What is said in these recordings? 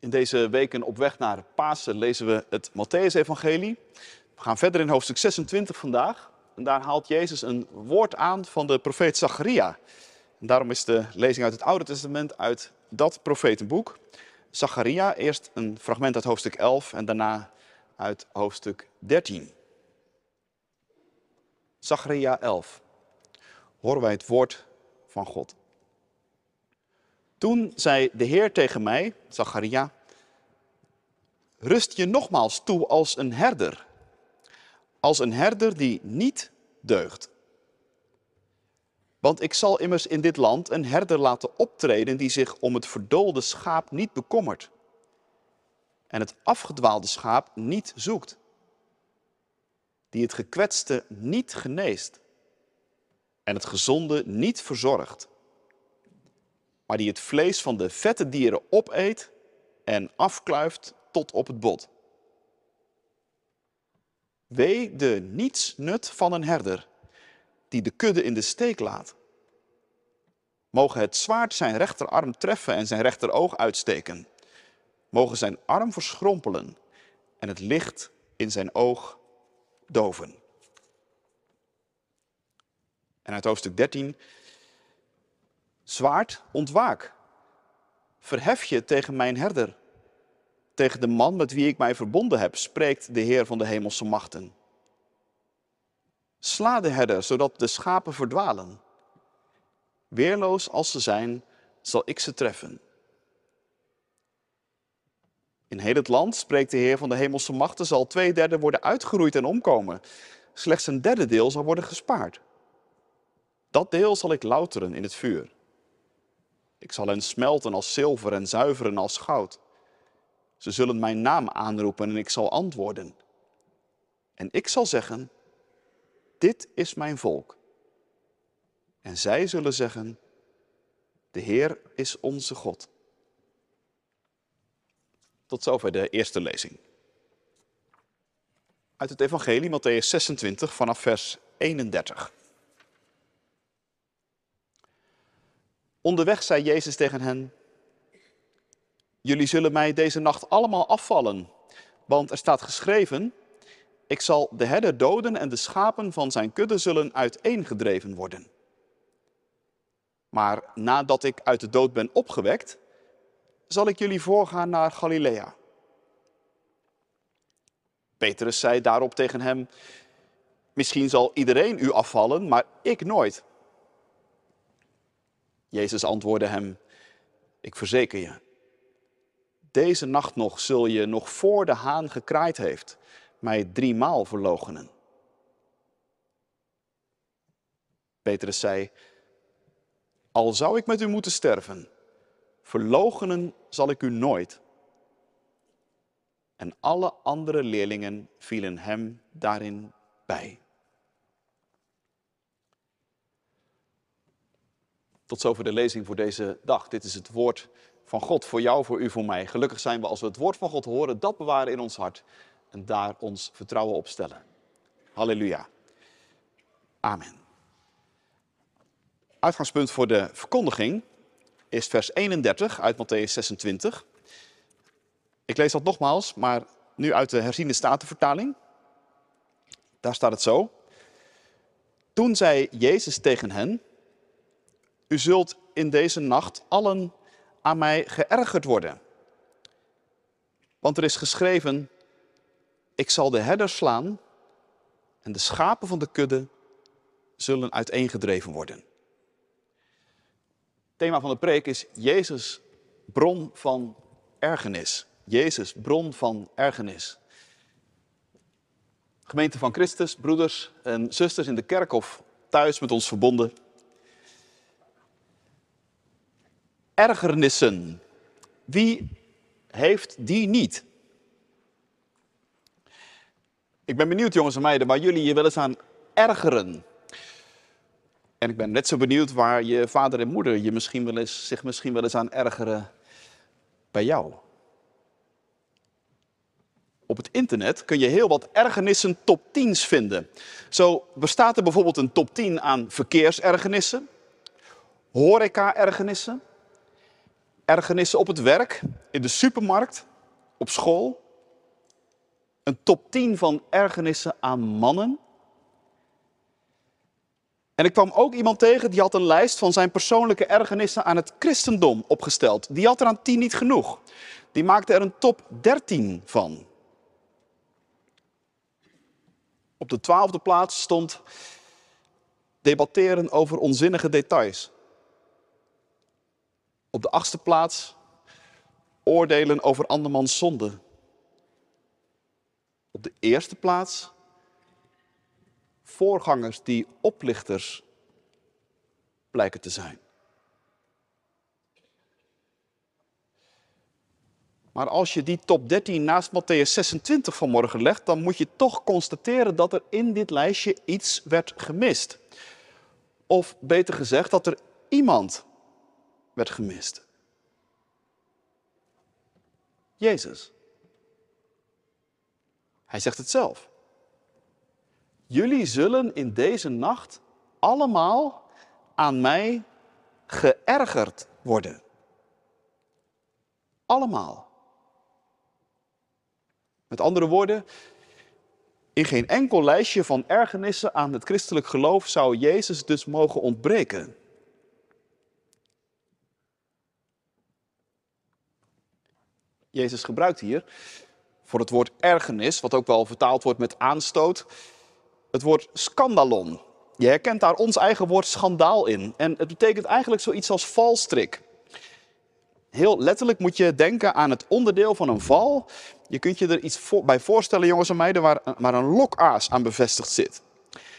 In deze weken op weg naar Pasen lezen we het Matthäus-evangelie. We gaan verder in hoofdstuk 26 vandaag. En daar haalt Jezus een woord aan van de profeet Zacharia. En daarom is de lezing uit het Oude Testament uit dat profetenboek. Zacharia, eerst een fragment uit hoofdstuk 11 en daarna uit hoofdstuk 13. Zacharia 11. Horen wij het woord van God. Toen zei de Heer tegen mij, Zacharia, rust je nogmaals toe als een herder. Als een herder die niet deugt. Want ik zal immers in dit land een herder laten optreden die zich om het verdoolde schaap niet bekommert. En het afgedwaalde schaap niet zoekt. Die het gekwetste niet geneest. En het gezonde niet verzorgt maar die het vlees van de vette dieren opeet en afkluift tot op het bot. Wee de nietsnut van een herder die de kudde in de steek laat. Mogen het zwaard zijn rechterarm treffen en zijn rechteroog uitsteken. Mogen zijn arm verschrompelen en het licht in zijn oog doven. En uit hoofdstuk 13 Zwaard, ontwaak. Verhef je tegen mijn herder. Tegen de man met wie ik mij verbonden heb, spreekt de Heer van de hemelse machten. Sla de herder, zodat de schapen verdwalen. Weerloos als ze zijn, zal ik ze treffen. In heel het land, spreekt de Heer van de hemelse machten, zal twee derde worden uitgeroeid en omkomen. Slechts een derde deel zal worden gespaard. Dat deel zal ik louteren in het vuur. Ik zal hen smelten als zilver en zuiveren als goud. Ze zullen mijn naam aanroepen en ik zal antwoorden. En ik zal zeggen, dit is mijn volk. En zij zullen zeggen, de Heer is onze God. Tot zover de eerste lezing. Uit het Evangelie, Matthäus 26, vanaf vers 31. Onderweg zei Jezus tegen hen, jullie zullen mij deze nacht allemaal afvallen, want er staat geschreven, ik zal de herder doden en de schapen van zijn kudde zullen uiteengedreven worden. Maar nadat ik uit de dood ben opgewekt, zal ik jullie voorgaan naar Galilea. Petrus zei daarop tegen hem, misschien zal iedereen u afvallen, maar ik nooit. Jezus antwoordde hem, ik verzeker je, deze nacht nog zul je nog voor de haan gekraaid heeft, mij driemaal verloochenen. Petrus zei, al zou ik met u moeten sterven, verloochenen zal ik u nooit. En alle andere leerlingen vielen hem daarin bij. Tot zover de lezing voor deze dag. Dit is het woord van God voor jou, voor u, voor mij. Gelukkig zijn we als we het woord van God horen, dat bewaren in ons hart en daar ons vertrouwen op stellen. Halleluja. Amen. Uitgangspunt voor de verkondiging is vers 31 uit Matthäus 26. Ik lees dat nogmaals, maar nu uit de herziende statenvertaling. Daar staat het zo. Toen zei Jezus tegen hen, u zult in deze nacht allen aan mij geërgerd worden. Want er is geschreven, ik zal de herder slaan en de schapen van de kudde zullen uiteengedreven worden. Het thema van de preek is Jezus, bron van ergernis. Jezus, bron van ergernis. Gemeente van Christus, broeders en zusters in de kerk of thuis met ons verbonden. Ergernissen. Wie heeft die niet? Ik ben benieuwd, jongens en meiden, waar jullie je wel eens aan ergeren. En ik ben net zo benieuwd waar je vader en moeder je misschien wel eens, zich misschien wel eens aan ergeren bij jou. Op het internet kun je heel wat ergernissen top 10's vinden. Zo bestaat er bijvoorbeeld een top 10 aan verkeersergernissen, horeca-ergernissen, ergernissen op het werk, in de supermarkt, op school. Een top 10 van ergernissen aan mannen. En ik kwam ook iemand tegen die had een lijst van zijn persoonlijke ergernissen aan het christendom opgesteld. Die had er aan 10 niet genoeg. Die maakte er een top 13 van. Op de twaalfde plaats stond debatteren over onzinnige details. Op de achtste plaats oordelen over andermans zonde. Op de eerste plaats voorgangers die oplichters blijken te zijn. Maar als je die top 13 naast Matthäus 26 vanmorgen legt, dan moet je toch constateren dat er in dit lijstje iets werd gemist. Of beter gezegd, dat er iemand werd gemist. Jezus. Hij zegt het zelf. Jullie zullen in deze nacht allemaal aan mij geërgerd worden. Allemaal. Met andere woorden, in geen enkel lijstje van ergernissen aan het christelijk geloof zou Jezus dus mogen ontbreken. Jezus gebruikt hier voor het woord ergernis, wat ook wel vertaald wordt met aanstoot, het woord scandalon. Je herkent daar ons eigen woord schandaal in. En het betekent eigenlijk zoiets als valstrik. Heel letterlijk moet je denken aan het onderdeel van een val. Je kunt je er iets bij voorstellen, jongens en meiden, waar, een lokaas aan bevestigd zit.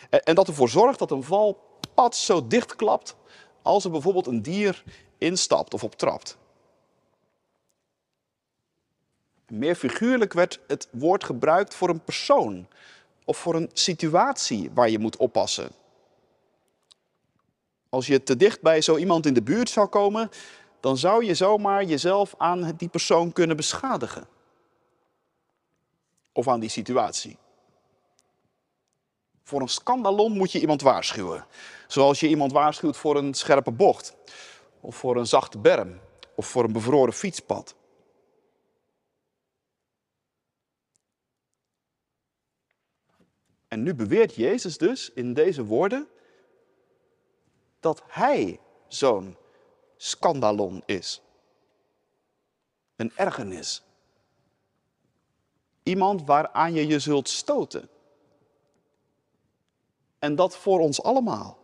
En, en dat ervoor zorgt dat een val pad zo dichtklapt als er bijvoorbeeld een dier instapt of op trapt. Meer figuurlijk werd het woord gebruikt voor een persoon of voor een situatie waar je moet oppassen. Als je te dicht bij zo iemand in de buurt zou komen, dan zou je zomaar jezelf aan die persoon kunnen beschadigen. Of aan die situatie. Voor een scandalon moet je iemand waarschuwen. Zoals je iemand waarschuwt voor een scherpe bocht. Of voor een zachte berm. Of voor een bevroren fietspad. En nu beweert Jezus dus in deze woorden dat hij zo'n scandalon is. Een ergernis. Iemand waaraan je je zult stoten. En dat voor ons allemaal.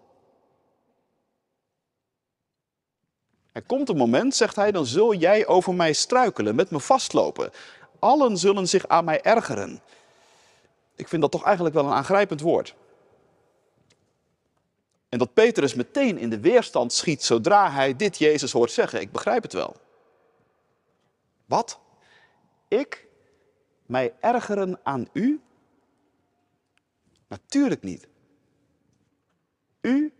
Er komt een moment, zegt hij, dan zul jij over mij struikelen, met me vastlopen. Allen zullen zich aan mij ergeren. Ik vind dat toch eigenlijk wel een aangrijpend woord. En dat Petrus meteen in de weerstand schiet zodra hij dit Jezus hoort zeggen. Ik begrijp het wel. Wat? Ik mij ergeren aan u? Natuurlijk niet. U,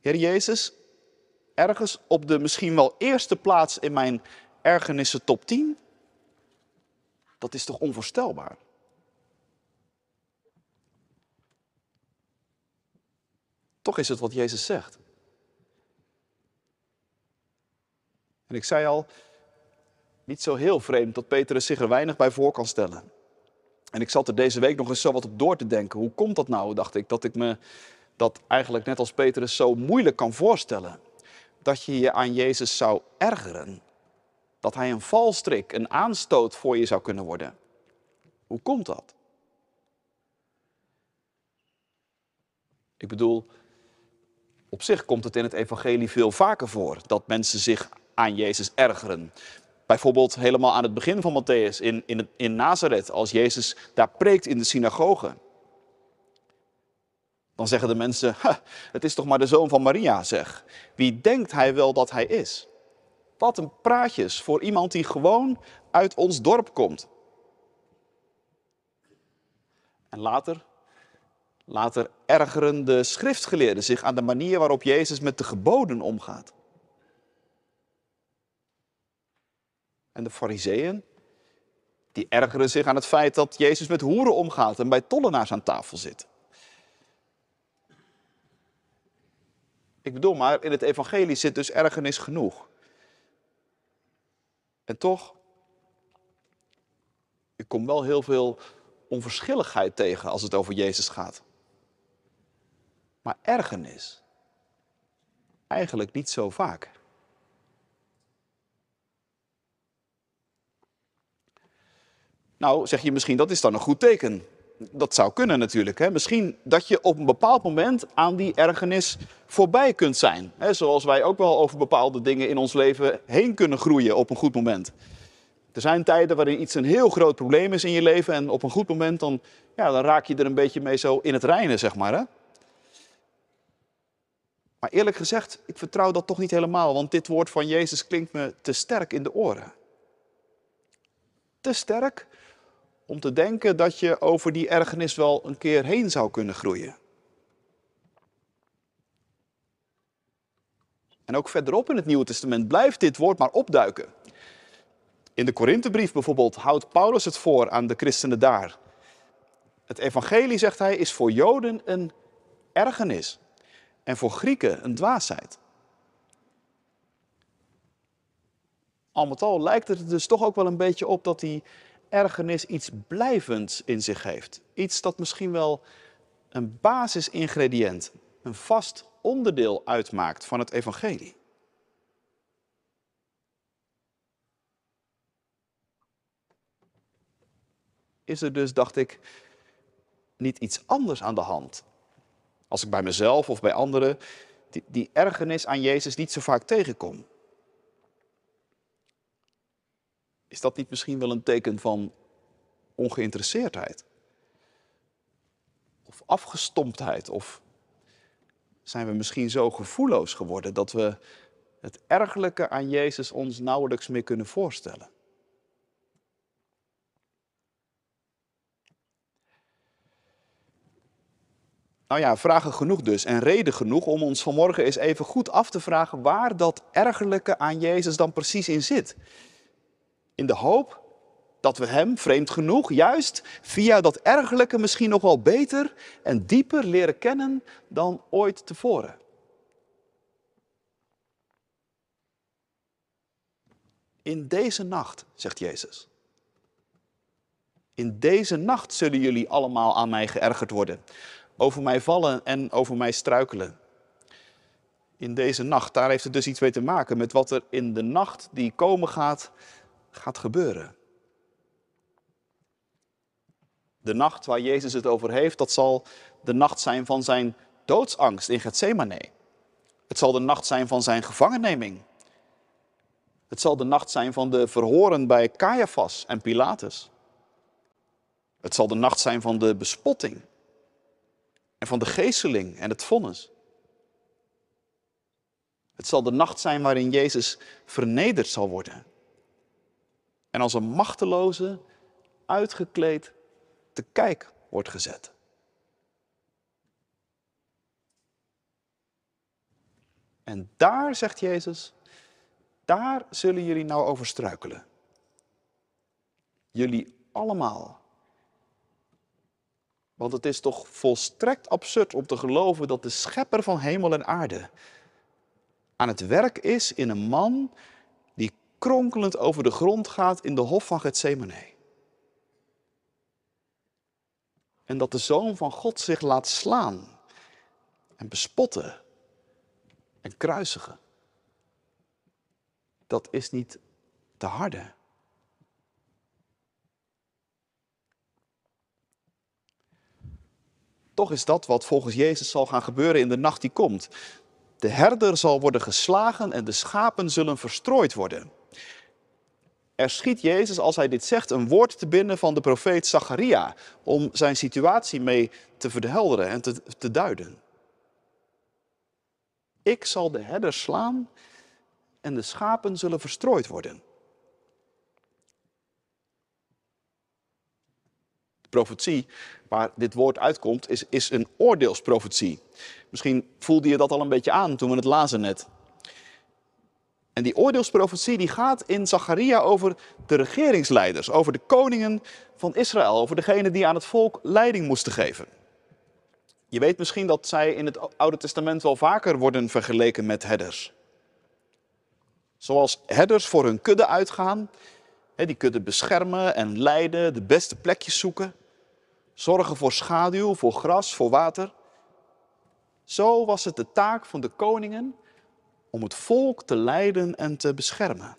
Heer Jezus, ergens op de misschien wel eerste plaats in mijn ergernissen top 10? Dat is toch onvoorstelbaar? Toch is het wat Jezus zegt. En ik zei al, niet zo heel vreemd dat Petrus zich er weinig bij voor kan stellen. En ik zat er deze week nog eens zo wat op door te denken. Hoe komt dat nou, dacht ik, dat ik me dat eigenlijk net als Petrus zo moeilijk kan voorstellen. Dat je je aan Jezus zou ergeren. Dat hij een valstrik, een aanstoot voor je zou kunnen worden. Hoe komt dat? Ik bedoel, op zich komt het in het evangelie veel vaker voor dat mensen zich aan Jezus ergeren. Bijvoorbeeld helemaal aan het begin van Matthäus in, in, in Nazareth, als Jezus daar preekt in de synagoge. Dan zeggen de mensen, het is toch maar de zoon van Maria, zeg. Wie denkt hij wel dat hij is? Wat een praatjes voor iemand die gewoon uit ons dorp komt. En later Later ergeren de schriftgeleerden zich aan de manier waarop Jezus met de geboden omgaat. En de fariseeën, die ergeren zich aan het feit dat Jezus met hoeren omgaat en bij tollenaars aan tafel zit. Ik bedoel maar, in het evangelie zit dus ergernis genoeg. En toch, ik kom wel heel veel onverschilligheid tegen als het over Jezus gaat. Maar ergernis, eigenlijk niet zo vaak. Nou, zeg je misschien, dat is dan een goed teken. Dat zou kunnen natuurlijk. Hè? Misschien dat je op een bepaald moment aan die ergernis voorbij kunt zijn. Hè? Zoals wij ook wel over bepaalde dingen in ons leven heen kunnen groeien op een goed moment. Er zijn tijden waarin iets een heel groot probleem is in je leven en op een goed moment dan, ja, dan raak je er een beetje mee zo in het reinen, zeg maar. Hè? Maar eerlijk gezegd, ik vertrouw dat toch niet helemaal, want dit woord van Jezus klinkt me te sterk in de oren. Te sterk om te denken dat je over die ergernis wel een keer heen zou kunnen groeien. En ook verderop in het Nieuwe Testament blijft dit woord maar opduiken. In de Korinthebrief bijvoorbeeld houdt Paulus het voor aan de christenen daar. Het evangelie, zegt hij, is voor Joden een ergernis en voor Grieken een dwaasheid. Al met al lijkt het er dus toch ook wel een beetje op dat die ergernis iets blijvends in zich heeft. Iets dat misschien wel een basisingrediënt, een vast onderdeel uitmaakt van het evangelie. Is er dus, dacht ik, niet iets anders aan de hand? Als ik bij mezelf of bij anderen die, die ergernis aan Jezus niet zo vaak tegenkom. Is dat niet misschien wel een teken van ongeïnteresseerdheid? Of afgestomptheid? Of zijn we misschien zo gevoelloos geworden dat we het ergelijke aan Jezus ons nauwelijks meer kunnen voorstellen? Nou ja, vragen genoeg dus en reden genoeg om ons vanmorgen eens even goed af te vragen waar dat ergerlijke aan Jezus dan precies in zit. In de hoop dat we Hem, vreemd genoeg, juist via dat ergerlijke misschien nog wel beter en dieper leren kennen dan ooit tevoren. In deze nacht, zegt Jezus. In deze nacht zullen jullie allemaal aan mij geërgerd worden. Over mij vallen en over mij struikelen. In deze nacht, daar heeft het dus iets mee te maken met wat er in de nacht die komen gaat, gaat gebeuren. De nacht waar Jezus het over heeft, dat zal de nacht zijn van zijn doodsangst in Gethsemane. Het zal de nacht zijn van zijn gevangenneming. Het zal de nacht zijn van de verhoren bij Caiaphas en Pilatus. Het zal de nacht zijn van de bespotting van de geesteling en het vonnis. Het zal de nacht zijn waarin Jezus vernederd zal worden en als een machteloze, uitgekleed te kijk wordt gezet. En daar, zegt Jezus, daar zullen jullie nou over struikelen. Jullie allemaal. Want het is toch volstrekt absurd om te geloven dat de schepper van hemel en aarde aan het werk is in een man kronkelend over de grond gaat in de hof van Gethsemane. En dat de Zoon van God zich laat slaan en bespotten en kruisigen. Dat is niet te harde. Toch is dat wat volgens Jezus zal gaan gebeuren in de nacht die komt. De herder zal worden geslagen en de schapen zullen verstrooid worden. Er schiet Jezus, als hij dit zegt, een woord te binnen van de profeet Zacharia om zijn situatie mee te verhelderen en te, te duiden. Ik zal de herder slaan en de schapen zullen verstrooid worden. Profetie waar dit woord uitkomt is, is een oordeelsprofetie. Misschien voelde je dat al een beetje aan toen we het lazen net. En die oordeelsprofetie die gaat in Zacharia over de regeringsleiders, over de koningen van Israël, over degene die aan het volk leiding moesten geven. Je weet misschien dat zij in het Oude Testament wel vaker worden vergeleken met herders. Zoals herders voor hun kudde uitgaan, die kudde beschermen en leiden, de beste plekjes zoeken, zorgen voor schaduw, voor gras, voor water. Zo was het de taak van de koningen om het volk te leiden en te beschermen.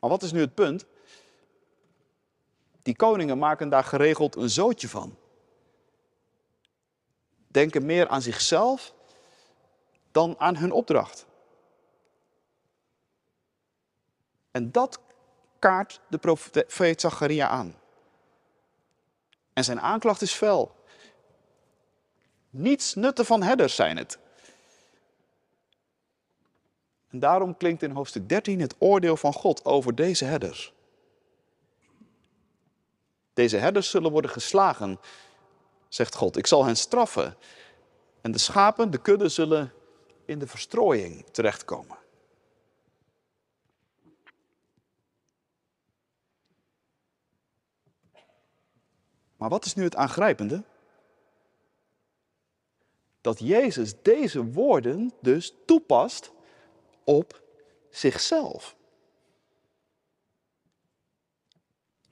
Maar wat is nu het punt? Die koningen maken daar geregeld een zootje van. Denken meer aan zichzelf dan aan hun opdracht. En dat kaart de profeet Zacharia aan. En zijn aanklacht is fel. Niets nutten van herders zijn het. En daarom klinkt in hoofdstuk 13 het oordeel van God over deze herders. Deze herders zullen worden geslagen, zegt God. Ik zal hen straffen. En de schapen, de kudde, zullen in de verstrooiing terechtkomen. Maar wat is nu het aangrijpende? Dat Jezus deze woorden dus toepast op zichzelf.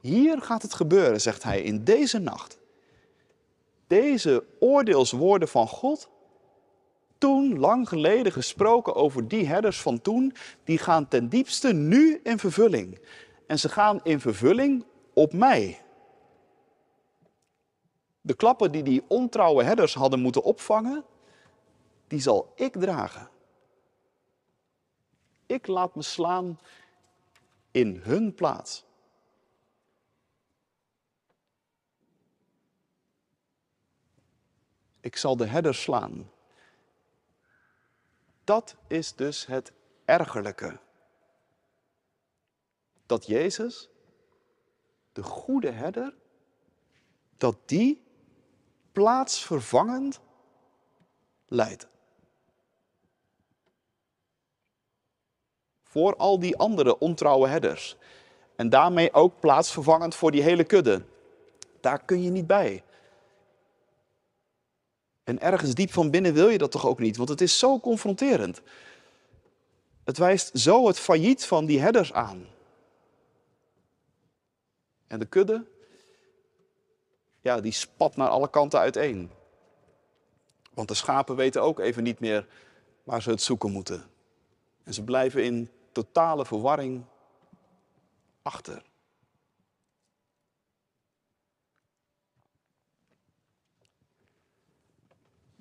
Hier gaat het gebeuren, zegt hij, in deze nacht. Deze oordeelswoorden van God, toen lang geleden gesproken over die herders van toen, die gaan ten diepste nu in vervulling. En ze gaan in vervulling op mij. De klappen die die ontrouwe herders hadden moeten opvangen, die zal ik dragen. Ik laat me slaan in hun plaats. Ik zal de herders slaan. Dat is dus het ergerlijke. Dat Jezus, de goede herder, dat die plaatsvervangend leidt. Voor al die andere ontrouwe herders. En daarmee ook plaatsvervangend voor die hele kudde. Daar kun je niet bij. En ergens diep van binnen wil je dat toch ook niet, want het is zo confronterend. Het wijst zo het failliet van die herders aan. En de kudde, ja, die spat naar alle kanten uiteen. Want de schapen weten ook even niet meer waar ze het zoeken moeten. En ze blijven in totale verwarring achter.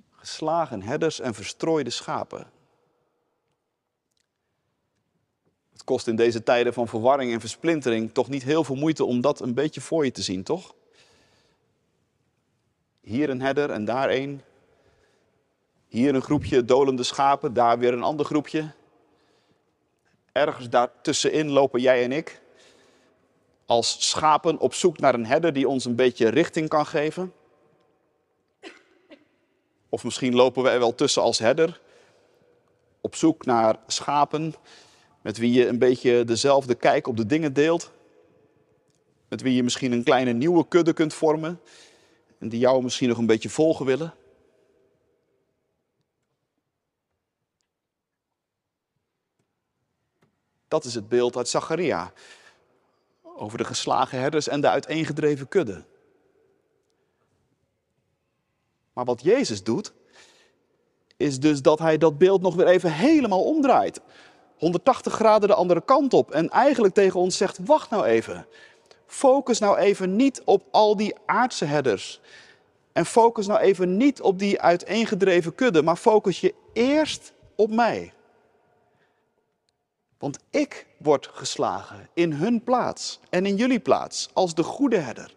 Geslagen herders en verstrooide schapen. Het kost in deze tijden van verwarring en versplintering toch niet heel veel moeite om dat een beetje voor je te zien, toch? Hier een herder en daar een. Hier een groepje dolende schapen, daar weer een ander groepje. Ergens daartussenin lopen jij en ik. Als schapen op zoek naar een herder die ons een beetje richting kan geven. Of misschien lopen we wel tussen als herder. Op zoek naar schapen met wie je een beetje dezelfde kijk op de dingen deelt. Met wie je misschien een kleine nieuwe kudde kunt vormen. En die jou misschien nog een beetje volgen willen. Dat is het beeld uit Zacharia. Over de geslagen herders en de uiteengedreven kudde. Maar wat Jezus doet, is dus dat hij dat beeld nog weer even helemaal omdraait. 180 graden de andere kant op. En eigenlijk tegen ons zegt: wacht nou even. Focus nou even niet op al die aardse herders. En focus nou even niet op die uiteengedreven kudde, maar focus je eerst op mij. Want ik word geslagen in hun plaats en in jullie plaats als de goede herder.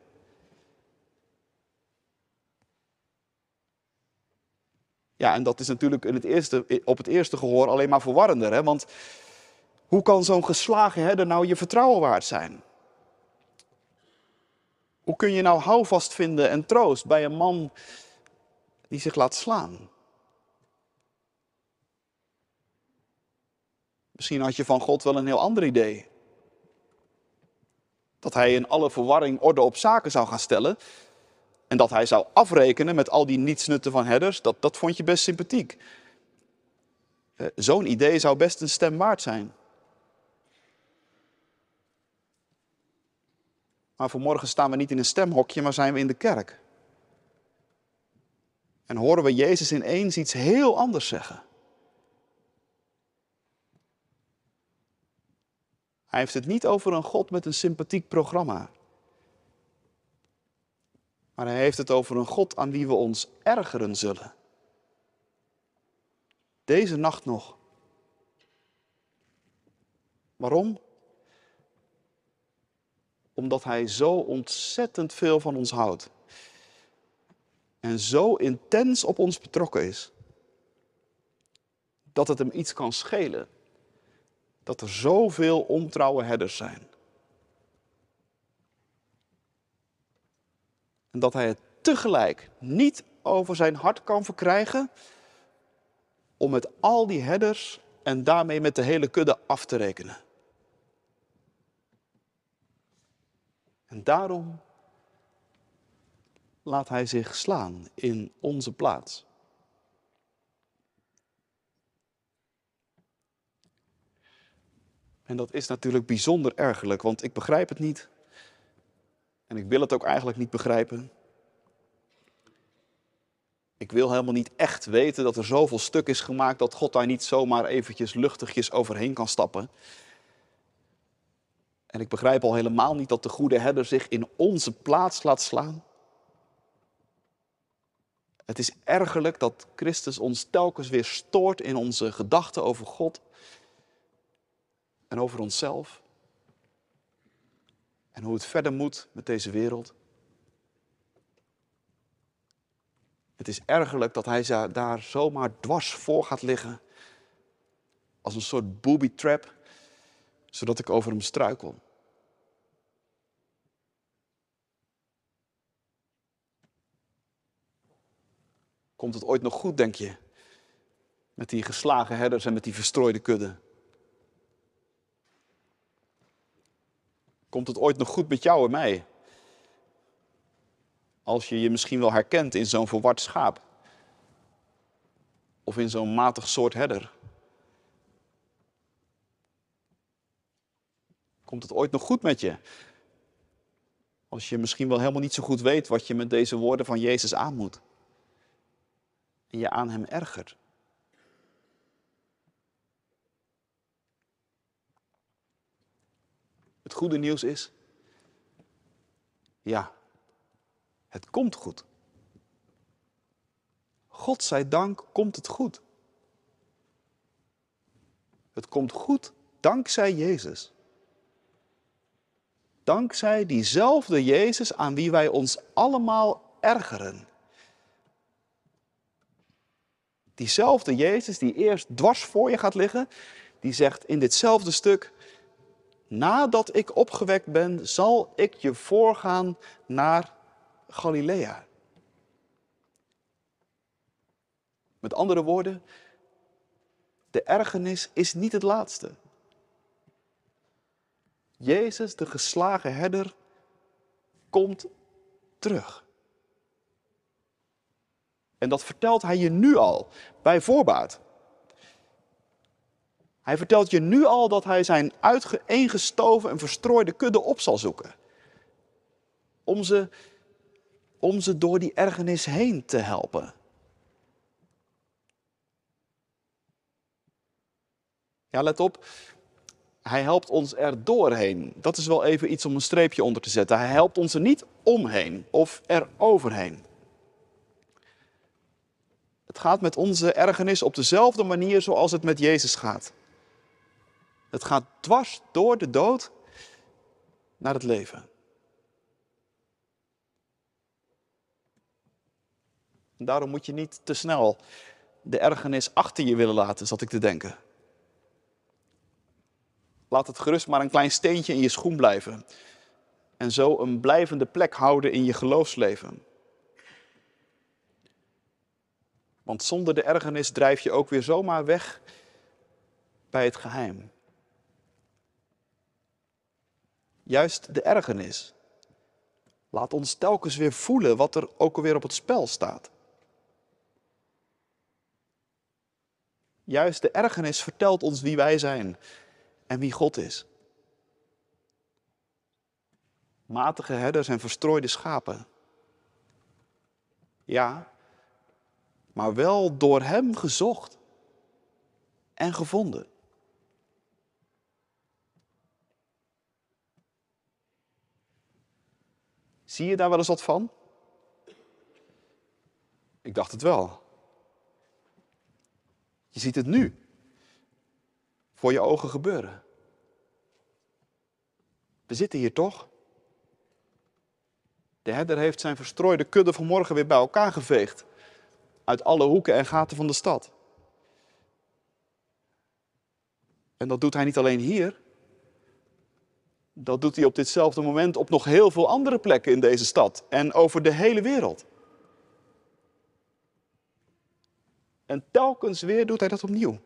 Ja, en dat is natuurlijk in het eerste, op het eerste gehoor alleen maar verwarrender. Hè? Want hoe kan zo'n geslagen herder nou je vertrouwen waard zijn? Hoe kun je nou houvast vinden en troost bij een man die zich laat slaan? Misschien had je van God wel een heel ander idee. Dat hij in alle verwarring orde op zaken zou gaan stellen. En dat hij zou afrekenen met al die nietsnutten van herders, dat, dat vond je best sympathiek. Eh, Zo'n idee zou best een stem waard zijn. Maar vanmorgen staan we niet in een stemhokje, maar zijn we in de kerk. En horen we Jezus ineens iets heel anders zeggen. Hij heeft het niet over een God met een sympathiek programma. Maar hij heeft het over een God aan wie we ons ergeren zullen. Deze nacht nog. Waarom? Omdat hij zo ontzettend veel van ons houdt. En zo intens op ons betrokken is. Dat het hem iets kan schelen. Dat er zoveel ontrouwe herders zijn. En dat hij het tegelijk niet over zijn hart kan verkrijgen om met al die herders en daarmee met de hele kudde af te rekenen. En daarom laat hij zich slaan in onze plaats. En dat is natuurlijk bijzonder ergerlijk, want ik begrijp het niet. En ik wil het ook eigenlijk niet begrijpen. Ik wil helemaal niet echt weten dat er zoveel stuk is gemaakt dat God daar niet zomaar eventjes luchtigjes overheen kan stappen. En ik begrijp al helemaal niet dat de goede herder zich in onze plaats laat slaan. Het is ergerlijk dat Christus ons telkens weer stoort in onze gedachten over God en over onszelf. En hoe het verder moet met deze wereld. Het is ergerlijk dat hij daar zomaar dwars voor gaat liggen. Als een soort booby trap, zodat ik over hem struikel. Komt het ooit nog goed, denk je? Met die geslagen herders en met die verstrooide kudde. Komt het ooit nog goed met jou en mij? Als je je misschien wel herkent in zo'n verward schaap. Of in zo'n matig soort herder. Komt het ooit nog goed met je? Als je misschien wel helemaal niet zo goed weet wat je met deze woorden van Jezus aan moet. Je aan hem ergert. Het goede nieuws is, ja, het komt goed. God zij dank komt het goed. Het komt goed dankzij Jezus. Dankzij diezelfde Jezus aan wie wij ons allemaal ergeren. Diezelfde Jezus die eerst dwars voor je gaat liggen, die zegt in ditzelfde stuk, nadat ik opgewekt ben, zal ik je voorgaan naar Galilea. Met andere woorden, de ergernis is niet het laatste. Jezus, de geslagen herder, komt terug. En dat vertelt hij je nu al, bij voorbaat. Hij vertelt je nu al dat hij zijn uiteengestoven en verstrooide kudde op zal zoeken. Om ze, om ze door die ergernis heen te helpen. Ja, let op. Hij helpt ons er doorheen. Dat is wel even iets om een streepje onder te zetten. Hij helpt ons er niet omheen of er overheen. Het gaat met onze ergernis op dezelfde manier zoals het met Jezus gaat. Het gaat dwars door de dood naar het leven. En daarom moet je niet te snel de ergernis achter je willen laten, zat ik te denken. Laat het gerust maar een klein steentje in je schoen blijven. En zo een blijvende plek houden in je geloofsleven. Want zonder de ergernis drijf je ook weer zomaar weg bij het geheim. Juist de ergernis. Laat ons telkens weer voelen wat er ook alweer op het spel staat. Juist de ergernis vertelt ons wie wij zijn en wie God is. Matige herders en verstrooide schapen. Ja, maar wel door Hem gezocht en gevonden. Zie je daar wel eens wat van? Ik dacht het wel. Je ziet het nu. Voor je ogen gebeuren. We zitten hier toch? De herder heeft zijn verstrooide kudde vanmorgen weer bij elkaar geveegd. Uit alle hoeken en gaten van de stad. En dat doet hij niet alleen hier. Dat doet hij op ditzelfde moment op nog heel veel andere plekken in deze stad en over de hele wereld. En telkens weer doet hij dat opnieuw.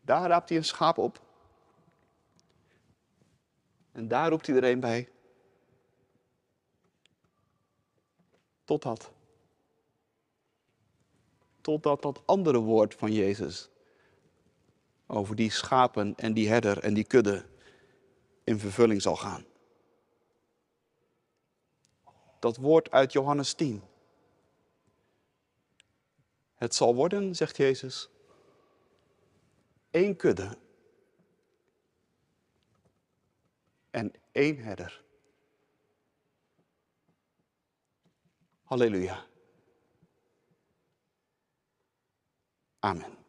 Daar raapt hij een schaap op. En daar roept hij er een bij. Totdat. Totdat dat andere woord van Jezus over die schapen en die herder en die kudde in vervulling zal gaan. Dat woord uit Johannes 10. Het zal worden, zegt Jezus, één kudde en één herder. Halleluja. Amen.